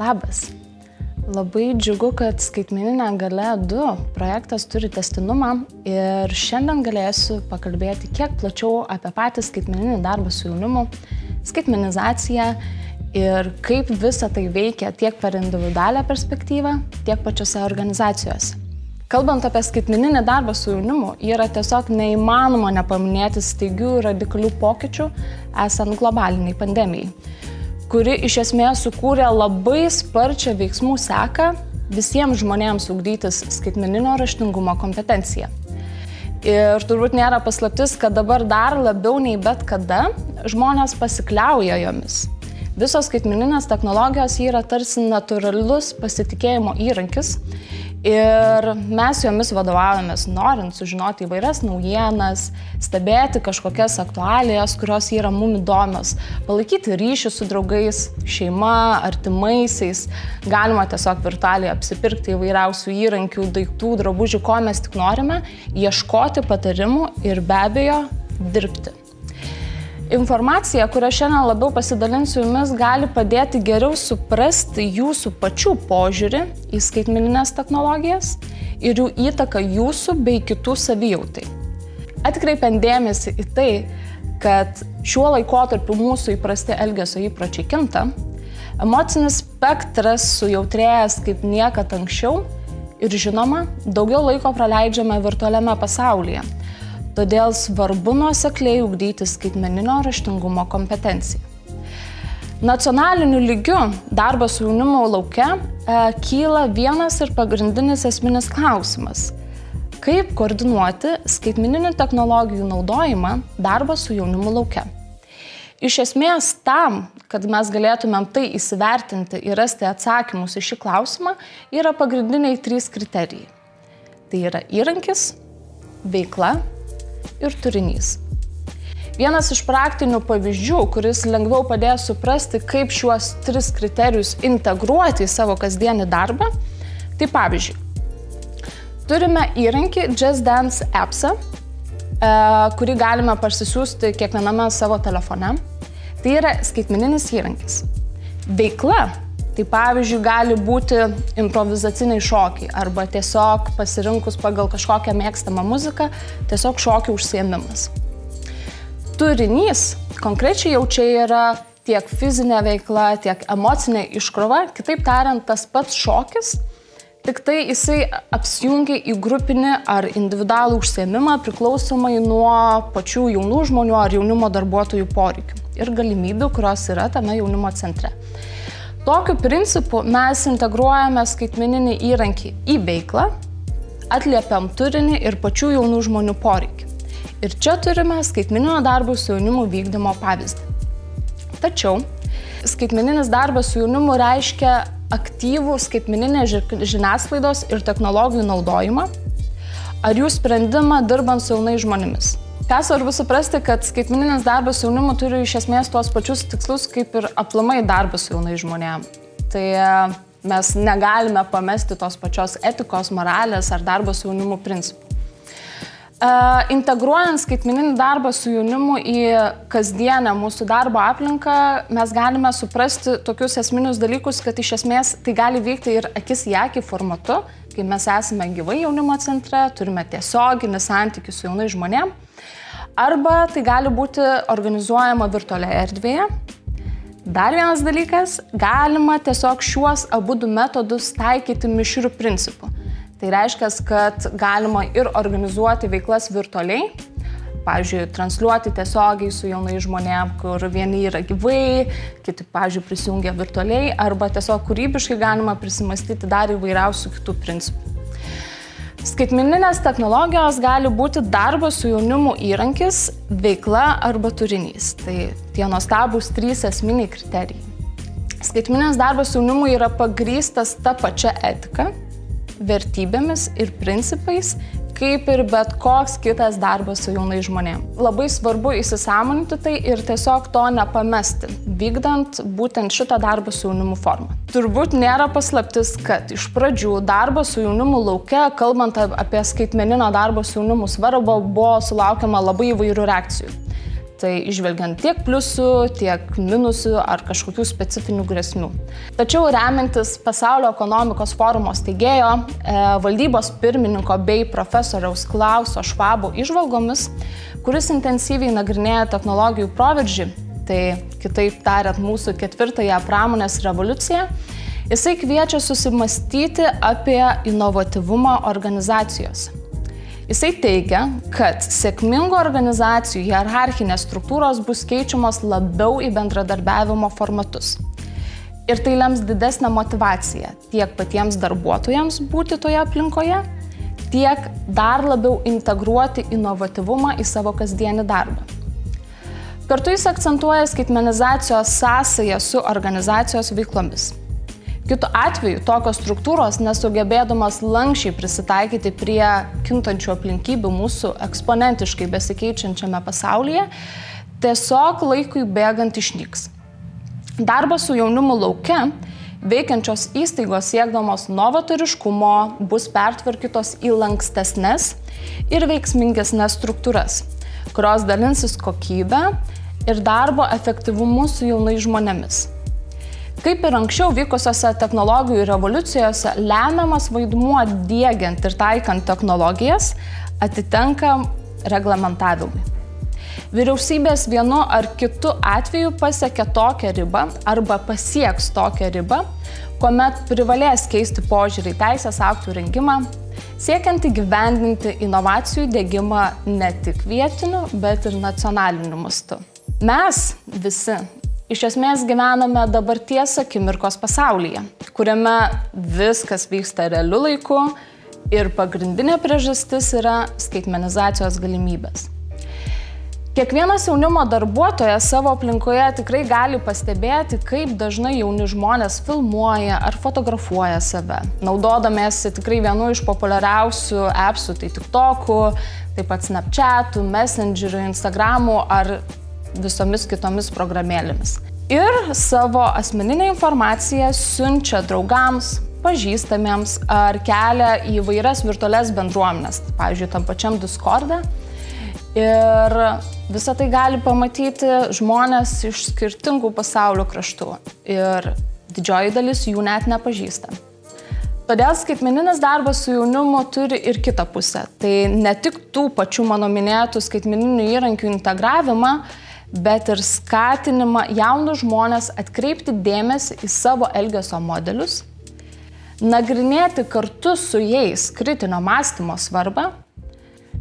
Labas. Labai džiugu, kad skaitmeninė gale 2 projektas turi testinumą ir šiandien galėsiu pakalbėti kiek plačiau apie patį skaitmeninį darbą su jaunimu, skaitmenizaciją ir kaip visa tai veikia tiek per individualią perspektyvą, tiek pačiose organizacijose. Kalbant apie skaitmeninį darbą su jaunimu, yra tiesiog neįmanoma nepaminėti staigių ir radikalių pokyčių esant globaliniai pandemijai kuri iš esmės sukūrė labai sparčią veiksmų seką visiems žmonėms ugdytis skaitmeninio raštingumo kompetenciją. Ir turbūt nėra paslaptis, kad dabar dar labiau nei bet kada žmonės pasikliauja jomis. Visos skaitmeninės technologijos yra tarsi natūralus pasitikėjimo įrankis Ir mes jomis vadovaujamės, norint sužinoti įvairias naujienas, stebėti kažkokias aktualijas, kurios yra mum įdomios, palaikyti ryšį su draugais, šeima, artimaisiais. Galima tiesiog virtualiai apsipirkti įvairiausių įrankių, daiktų, drabužių, ko mes tik norime, ieškoti patarimų ir be abejo dirbti. Informacija, kurią šiandien labiau pasidalinsiu jumis, gali padėti geriau suprasti jūsų pačių požiūrį į skaitmeninės technologijas ir jų įtaką jūsų bei kitų savijautai. Atkreipiant dėmesį į tai, kad šiuo laikotarpiu mūsų įprasti elgesio įpročiai kinta, emocinis spektras sujautrėjęs kaip niekada anksčiau ir žinoma, daugiau laiko praleidžiame virtualiame pasaulyje Todėl svarbu nuosekliai ugdyti skaitmeninio raštingumo kompetenciją. Nacionaliniu lygiu darbas su jaunimu laukia e, kyla vienas ir pagrindinis esminis klausimas - kaip koordinuoti skaitmeninių technologijų naudojimą darbą su jaunimu laukia. Iš esmės tam, kad mes galėtumėm tai įsivertinti ir rasti atsakymus į šį klausimą, yra pagrindiniai trys kriterijai. Tai yra įrankis, veikla ir turinys. Vienas iš praktinių pavyzdžių, kuris lengviau padės suprasti, kaip šiuos tris kriterijus integruoti į savo kasdienį darbą, tai pavyzdžiui, turime įrankį Just Dance appsą, e, kurį galime parsisiųsti kiekviename savo telefone. Tai yra skaitmeninis įrankis. Veikla Tai pavyzdžiui, gali būti improvizaciniai šokiai arba tiesiog pasirinkus pagal kažkokią mėgstamą muziką, tiesiog šokių užsiemimas. Turinys konkrečiai jau čia yra tiek fizinė veikla, tiek emocinė iškrova, kitaip tariant, tas pats šokis, tik tai jisai apsijungia į grupinį ar individualų užsiemimą priklausomai nuo pačių jaunų žmonių ar jaunimo darbuotojų poreikių ir galimybių, kurios yra tame jaunimo centre. Tokiu principu mes integruojame skaitmeninį įrankį į veiklą, atliepiam turinį ir pačių jaunų žmonių poreikį. Ir čia turime skaitmeninio darbo su jaunimu vykdymo pavyzdį. Tačiau skaitmeninis darbas su jaunimu reiškia aktyvų skaitmeninės žiniasklaidos ir technologijų naudojimą ar jų sprendimą dirbant su jaunais žmonėmis. Ką svarbu suprasti, kad skaitmeninis darbas jaunimu turi iš esmės tuos pačius tikslus kaip ir aplamai darbas jaunai žmonėm. Tai e, mes negalime pamesti tos pačios etikos, moralės ar darbo su jaunimu principų. Uh, integruojant skaitmeninį darbą su jaunimu į kasdienę mūsų darbo aplinką, mes galime suprasti tokius esminius dalykus, kad iš esmės tai gali vykti ir akis į akį formatu, kai mes esame gyvai jaunimo centre, turime tiesioginį santykių su jaunai žmonėmis arba tai gali būti organizuojama virtualioje erdvėje. Dar vienas dalykas, galima tiesiog šiuos abu du metodus taikyti mišrių principų. Tai reiškia, kad galima ir organizuoti veiklas virtualiai, pavyzdžiui, transliuoti tiesiogiai su jaunai žmonėm, kur vieni yra gyvai, kiti, pavyzdžiui, prisijungia virtualiai, arba tiesiog kūrybiškai galima prisimastyti dar įvairiausių kitų principų. Skaitmeninės technologijos gali būti darbo su jaunimu įrankis, veikla arba turinys. Tai tie nuostabūs trys esminiai kriterijai. Skaitmeninės darbas su jaunimu yra pagrystas ta pačia etika, vertybėmis ir principais, kaip ir bet koks kitas darbas su jaunai žmonėmis. Labai svarbu įsisamoninti tai ir tiesiog to nepamesti, vykdant būtent šitą darbą su jaunimu formą. Turbūt nėra paslaptis, kad iš pradžių darbas su jaunimu laukia, kalbant apie skaitmeninio darbo su jaunimu svarbą, buvo sulaukiama labai įvairių reakcijų. Tai išvelgiant tiek pliusų, tiek minusų ar kažkokių specifinių grėsmių. Tačiau remiantis Pasaulio ekonomikos forumo steigėjo, e, valdybos pirmininko bei profesoriaus Klauso Švabo išvalgomis, kuris intensyviai nagrinėja technologijų proveržį, tai kitaip tariant mūsų ketvirtąją pramonės revoliuciją, jisai kviečia susimastyti apie inovatyvumą organizacijose. Jisai teigia, kad sėkmingų organizacijų hierarchinės struktūros bus keičiamos labiau į bendradarbiavimo formatus. Ir tai lems didesnę motivaciją tiek patiems darbuotojams būti toje aplinkoje, tiek dar labiau integruoti inovatyvumą į savo kasdienį darbą. Kartu jis akcentuoja skaitmenizacijos sąsąją su organizacijos veiklomis. Kitu atveju tokios struktūros, nesugebėdamas lankščiai prisitaikyti prie kintančių aplinkybių mūsų eksponentiškai besikeičiančiame pasaulyje, tiesiog laikui bėgant išnyks. Darbas su jaunimu laukia, veikiančios įstaigos siekdamos novatoriškumo bus pertvarkytos į lankstesnės ir veiksmingesnės struktūras, kurios dalinsis kokybę ir darbo efektyvumu su jaunais žmonėmis. Kaip ir anksčiau vykusiose technologijų revoliucijose, lemiamas vaidmuo dėgiant ir taikant technologijas atitenka reglamentavimui. Vyriausybės vienu ar kitu atveju pasiekia tokią ribą arba pasieks tokią ribą, kuomet privalės keisti požiūrį į teisės aktų rengimą, siekiant įgyvendinti inovacijų dėgymą ne tik vietiniu, bet ir nacionaliniu mastu. Mes visi Iš esmės gyvename dabarties akimirkos pasaulyje, kuriame viskas vyksta realiu laiku ir pagrindinė priežastis yra skaitmenizacijos galimybės. Kiekvienas jaunimo darbuotojas savo aplinkoje tikrai gali pastebėti, kaip dažnai jauni žmonės filmuoja ar fotografuoja save, naudodamėsi tikrai vienu iš populiariausių appsų, tai TikTok'ų, taip pat Snapchat'ų, Messengerių, Instagram'ų ar visomis kitomis programėlėmis. Ir savo asmeninę informaciją siunčia draugams, pažįstamiems ar kelia į vairias virtualias bendruomenės, pavyzdžiui, tam pačiam Discord'e. Ir visą tai gali pamatyti žmonės iš skirtingų pasaulio kraštų. Ir didžioji dalis jų net nepažįsta. Todėl skaitmeninis darbas su jaunimu turi ir kitą pusę. Tai ne tik tų pačių mano minėtų skaitmeninių įrankių integravimą, bet ir skatinimą jaunus žmonės atkreipti dėmesį į savo elgesio modelius, nagrinėti kartu su jais kritinio mąstymo svarbą,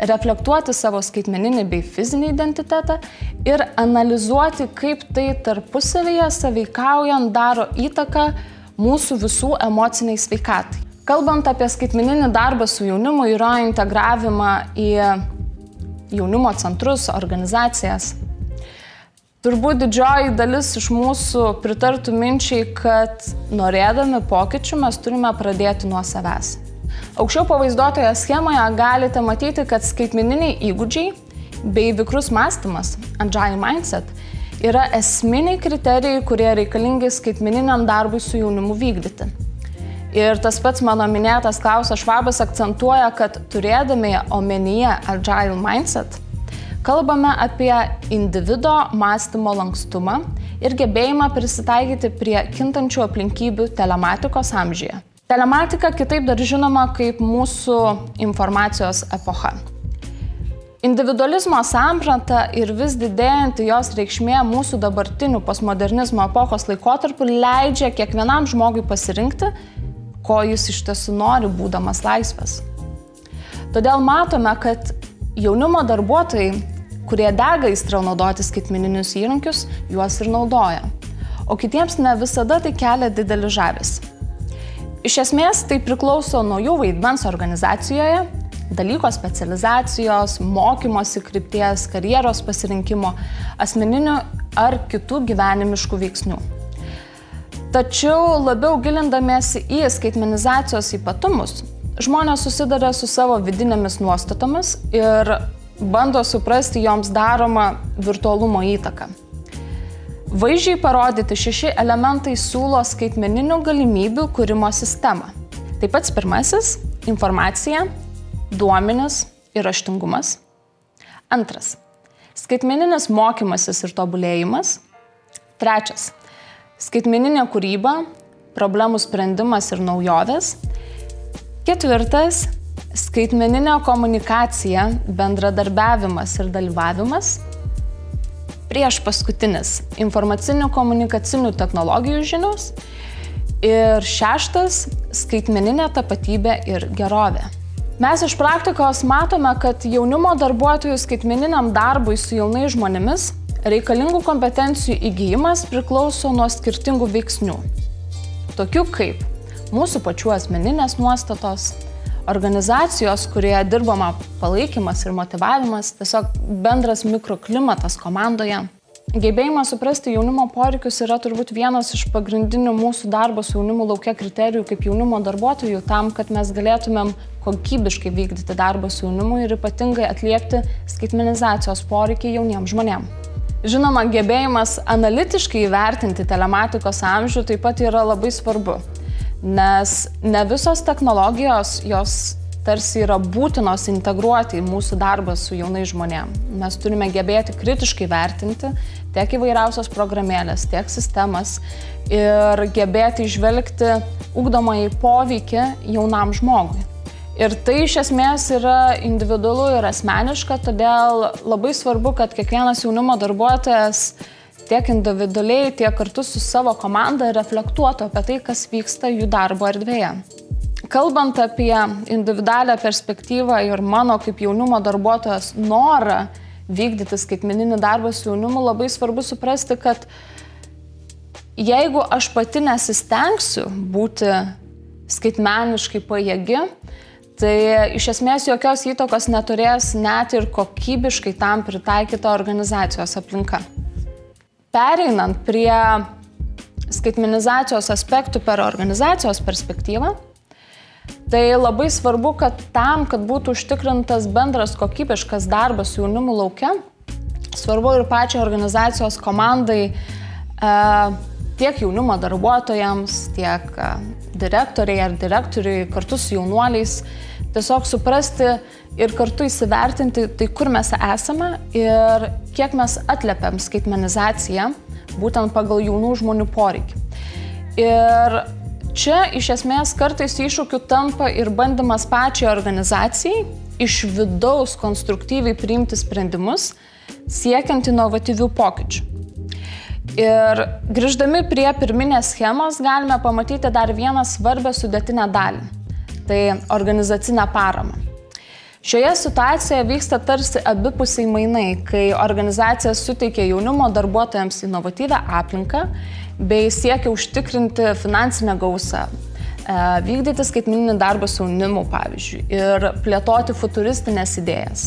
reflektuoti savo skaitmeninį bei fizinį identitetą ir analizuoti, kaip tai tarpusavėje saveikaujant daro įtaką mūsų visų emociniai sveikatai. Kalbant apie skaitmeninį darbą su jaunimu, yra integravimą į jaunimo centrus, organizacijas, Turbūt didžioji dalis iš mūsų pritartų minčiai, kad norėdami pokyčių mes turime pradėti nuo savęs. Aukščiau pavaizduotoje schemoje galite matyti, kad skaitmeniniai įgūdžiai bei vikrus mąstymas, agile mindset, yra esminiai kriterijai, kurie reikalingi skaitmeniniam darbui su jaunimu vykdyti. Ir tas pats mano minėtas Klausas Švabas akcentuoja, kad turėdami omenyje agile mindset, Kalbame apie individo mąstymo lankstumą ir gebėjimą prisitaikyti prie kintančių aplinkybių telematikos amžyje. Telematika kitaip dar žinoma kaip mūsų informacijos epocha. Individualizmo samprata ir vis didėjanti jos reikšmė mūsų dabartinių postmodernizmo epochos laikotarpiu leidžia kiekvienam žmogui pasirinkti, ko jis iš tiesų nori, būdamas laisvas. Todėl matome, kad jaunimo darbuotojai, kurie dega įstrau naudoti skaitmeninius įrankius, juos ir naudoja. O kitiems ne visada tai kelia didelį žavesį. Iš esmės tai priklauso nuo jų vaidmens organizacijoje, dalyko specializacijos, mokymosi krypties, karjeros pasirinkimo, asmeninių ar kitų gyvenimiškų veiksnių. Tačiau labiau gilindamiesi į skaitmenizacijos ypatumus, žmonės susiduria su savo vidinėmis nuostatomis ir bando suprasti joms daromą virtualumo įtaką. Vaizdžiai parodyti šeši elementai siūlo skaitmeninių galimybių kūrimo sistemą. Tai pats pirmasis - informacija, duomenis ir raštingumas. Antras - Skaitmeninis mokymasis ir tobulėjimas. Trečias - skaitmeninė kūryba, problemų sprendimas ir naujovės. Ketvirtas - skaitmeninė komunikacija, bendradarbiavimas ir dalyvavimas. Prieš paskutinis - informacinių komunikacinių technologijų žinios. Ir šeštas - skaitmeninė tapatybė ir gerovė. Mes iš praktikos matome, kad jaunimo darbuotojų skaitmeniniam darbui su jaunais žmonėmis reikalingų kompetencijų įgyjimas priklauso nuo skirtingų veiksnių. Tokių kaip mūsų pačių asmeninės nuostatos, organizacijos, kurioje dirbama palaikymas ir motivavimas, tiesiog bendras mikroklimatas komandoje Gebėjimas suprasti jaunimo poreikius yra turbūt vienas iš pagrindinių mūsų darbo su jaunimu laukia kriterijų kaip jaunimo darbuotojų tam, kad mes galėtumėm kokybiškai vykdyti darbą su jaunimu ir ypatingai atliepti skaitmenizacijos poreikį jauniems žmonėms. Žinoma, gebėjimas analitiškai įvertinti telematikos amžių taip pat yra labai svarbu, nes ne visos technologijos jos tarsi yra būtinos integruoti į mūsų darbą su jaunai žmonėmis. Mes turime gebėti kritiškai vertinti tiek įvairiausios programėlės, tiek sistemas ir gebėti išvelgti ugdomąjį poveikį jaunam žmogui. Ir tai iš esmės yra individualu ir asmeniška, todėl labai svarbu, kad kiekvienas jaunimo darbuotojas tiek individualiai, tiek kartu su savo komanda reflektuotų apie tai, kas vyksta jų darbo erdvėje. Kalbant apie individualią perspektyvą ir mano kaip jaunimo darbuotojas norą vykdyti skaitmeninį darbą su jaunimu, labai svarbu suprasti, kad jeigu aš pati nesistengsiu būti skaitmeniškai pajėgi, tai iš esmės jokios įtakos neturės net ir kokybiškai tam pritaikyta organizacijos aplinka. Pereinant prie skaitmenizacijos aspektų per organizacijos perspektyvą, Tai labai svarbu, kad tam, kad būtų užtikrintas bendras kokybiškas darbas su jaunimu laukia, svarbu ir pačiai organizacijos komandai, e, tiek jaunimo darbuotojams, tiek e, direktoriai ar direktoriui kartu su jaunuoliais, tiesiog suprasti ir kartu įsivertinti, tai kur mes esame ir kiek mes atliepiam skaitmenizaciją būtent pagal jaunų žmonių poreikį. Ir Čia iš esmės kartais iššūkiu tampa ir bandymas pačiai organizacijai iš vidaus konstruktyviai priimti sprendimus, siekiant inovatyvių pokyčių. Ir grįždami prie pirminės schemos galime pamatyti dar vieną svarbę sudėtinę dalį - tai organizacinę paramą. Šioje situacijoje vyksta tarsi abipusiai mainai, kai organizacija suteikia jaunimo darbuotojams inovatyvę aplinką bei siekia užtikrinti finansinę gausą, e, vykdyti skaitmininį darbą su jaunimu, pavyzdžiui, ir plėtoti futuristinės idėjas.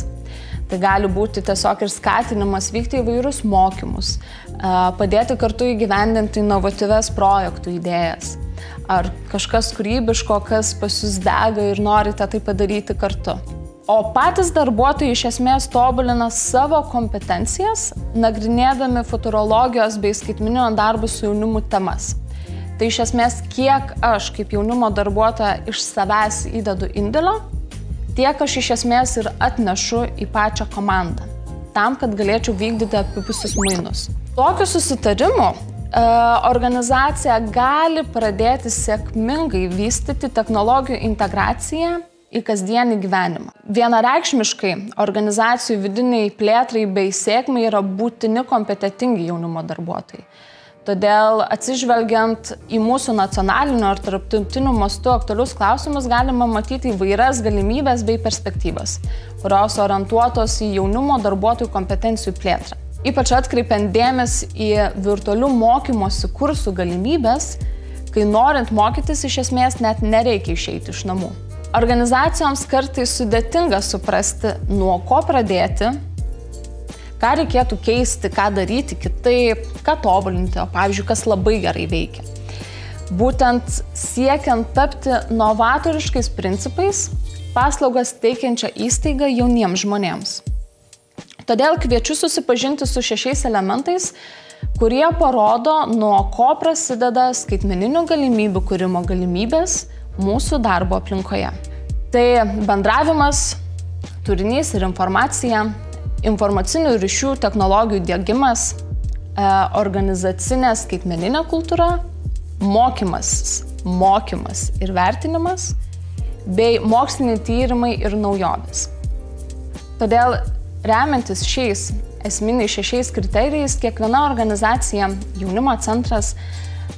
Tai gali būti tiesiog ir skatinimas vykti įvairius mokymus, e, padėti kartu įgyvendinti inovatyves projektų idėjas. Ar kažkas kūrybiško, kas pas jūs dega ir norite tai padaryti kartu. O patys darbuotojai iš esmės tobulina savo kompetencijas, nagrinėdami futurologijos bei skaitminio darbo su jaunimu temas. Tai iš esmės, kiek aš kaip jaunimo darbuotoja iš savęs įdedu indėlio, tiek aš iš esmės ir atnešu į pačią komandą, tam, kad galėčiau vykdyti apipusius mainus. Tokiu susitarimu organizacija gali pradėti sėkmingai vystyti technologijų integraciją į kasdienį gyvenimą. Vienareikšmiškai organizacijų vidiniai plėtrai bei sėkmai yra būtini kompetitingi jaunimo darbuotojai. Todėl atsižvelgiant į mūsų nacionaliniu ar tarptautiniu mastu aktualius klausimus, galima matyti įvairias galimybės bei perspektyvas, kurios orientuotos į jaunimo darbuotojų kompetencijų plėtrą. Ypač atkreipiant dėmesį į virtualių mokymosi kursų galimybės, kai norint mokytis iš esmės net nereikia išeiti iš namų. Organizacijoms kartais sudėtinga suprasti, nuo ko pradėti, ką reikėtų keisti, ką daryti kitaip, ką tobulinti, o pavyzdžiui, kas labai gerai veikia. Būtent siekiant tapti novatoriškais principais, paslaugas teikiančią įstaigą jauniems žmonėms. Todėl kviečiu susipažinti su šešiais elementais, kurie parodo, nuo ko prasideda skaitmeninių galimybių kūrimo galimybės mūsų darbo aplinkoje. Tai bendravimas, turinys ir informacija, informacinių ryšių technologijų dėgymas, e, organizacinė skaitmeninė kultūra, mokymasis, mokymas ir vertinimas, bei moksliniai tyrimai ir naujovės. Todėl remiantis šiais esminiais šešiais kriterijais, kiekviena organizacija, jaunimo centras,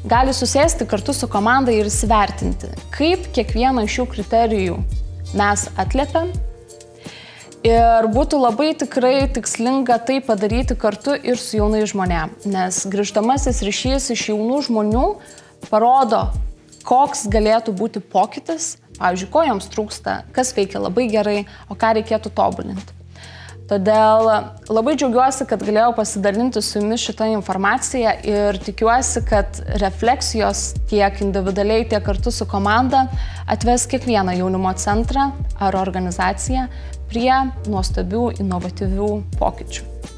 gali susėsti kartu su komanda ir įsivertinti, kaip kiekvieną iš šių kriterijų mes atliepiam. Ir būtų labai tikrai tikslinga tai padaryti kartu ir su jaunai žmonėm, nes grįžtamasis ryšys iš jaunų žmonių parodo, koks galėtų būti pokytis, pavyzdžiui, ko joms trūksta, kas veikia labai gerai, o ką reikėtų tobulinti. Todėl labai džiaugiuosi, kad galėjau pasidalinti su jumis šitą informaciją ir tikiuosi, kad refleksijos tiek individualiai, tiek kartu su komanda atves kiekvieną jaunimo centrą ar organizaciją prie nuostabių, inovatyvių pokyčių.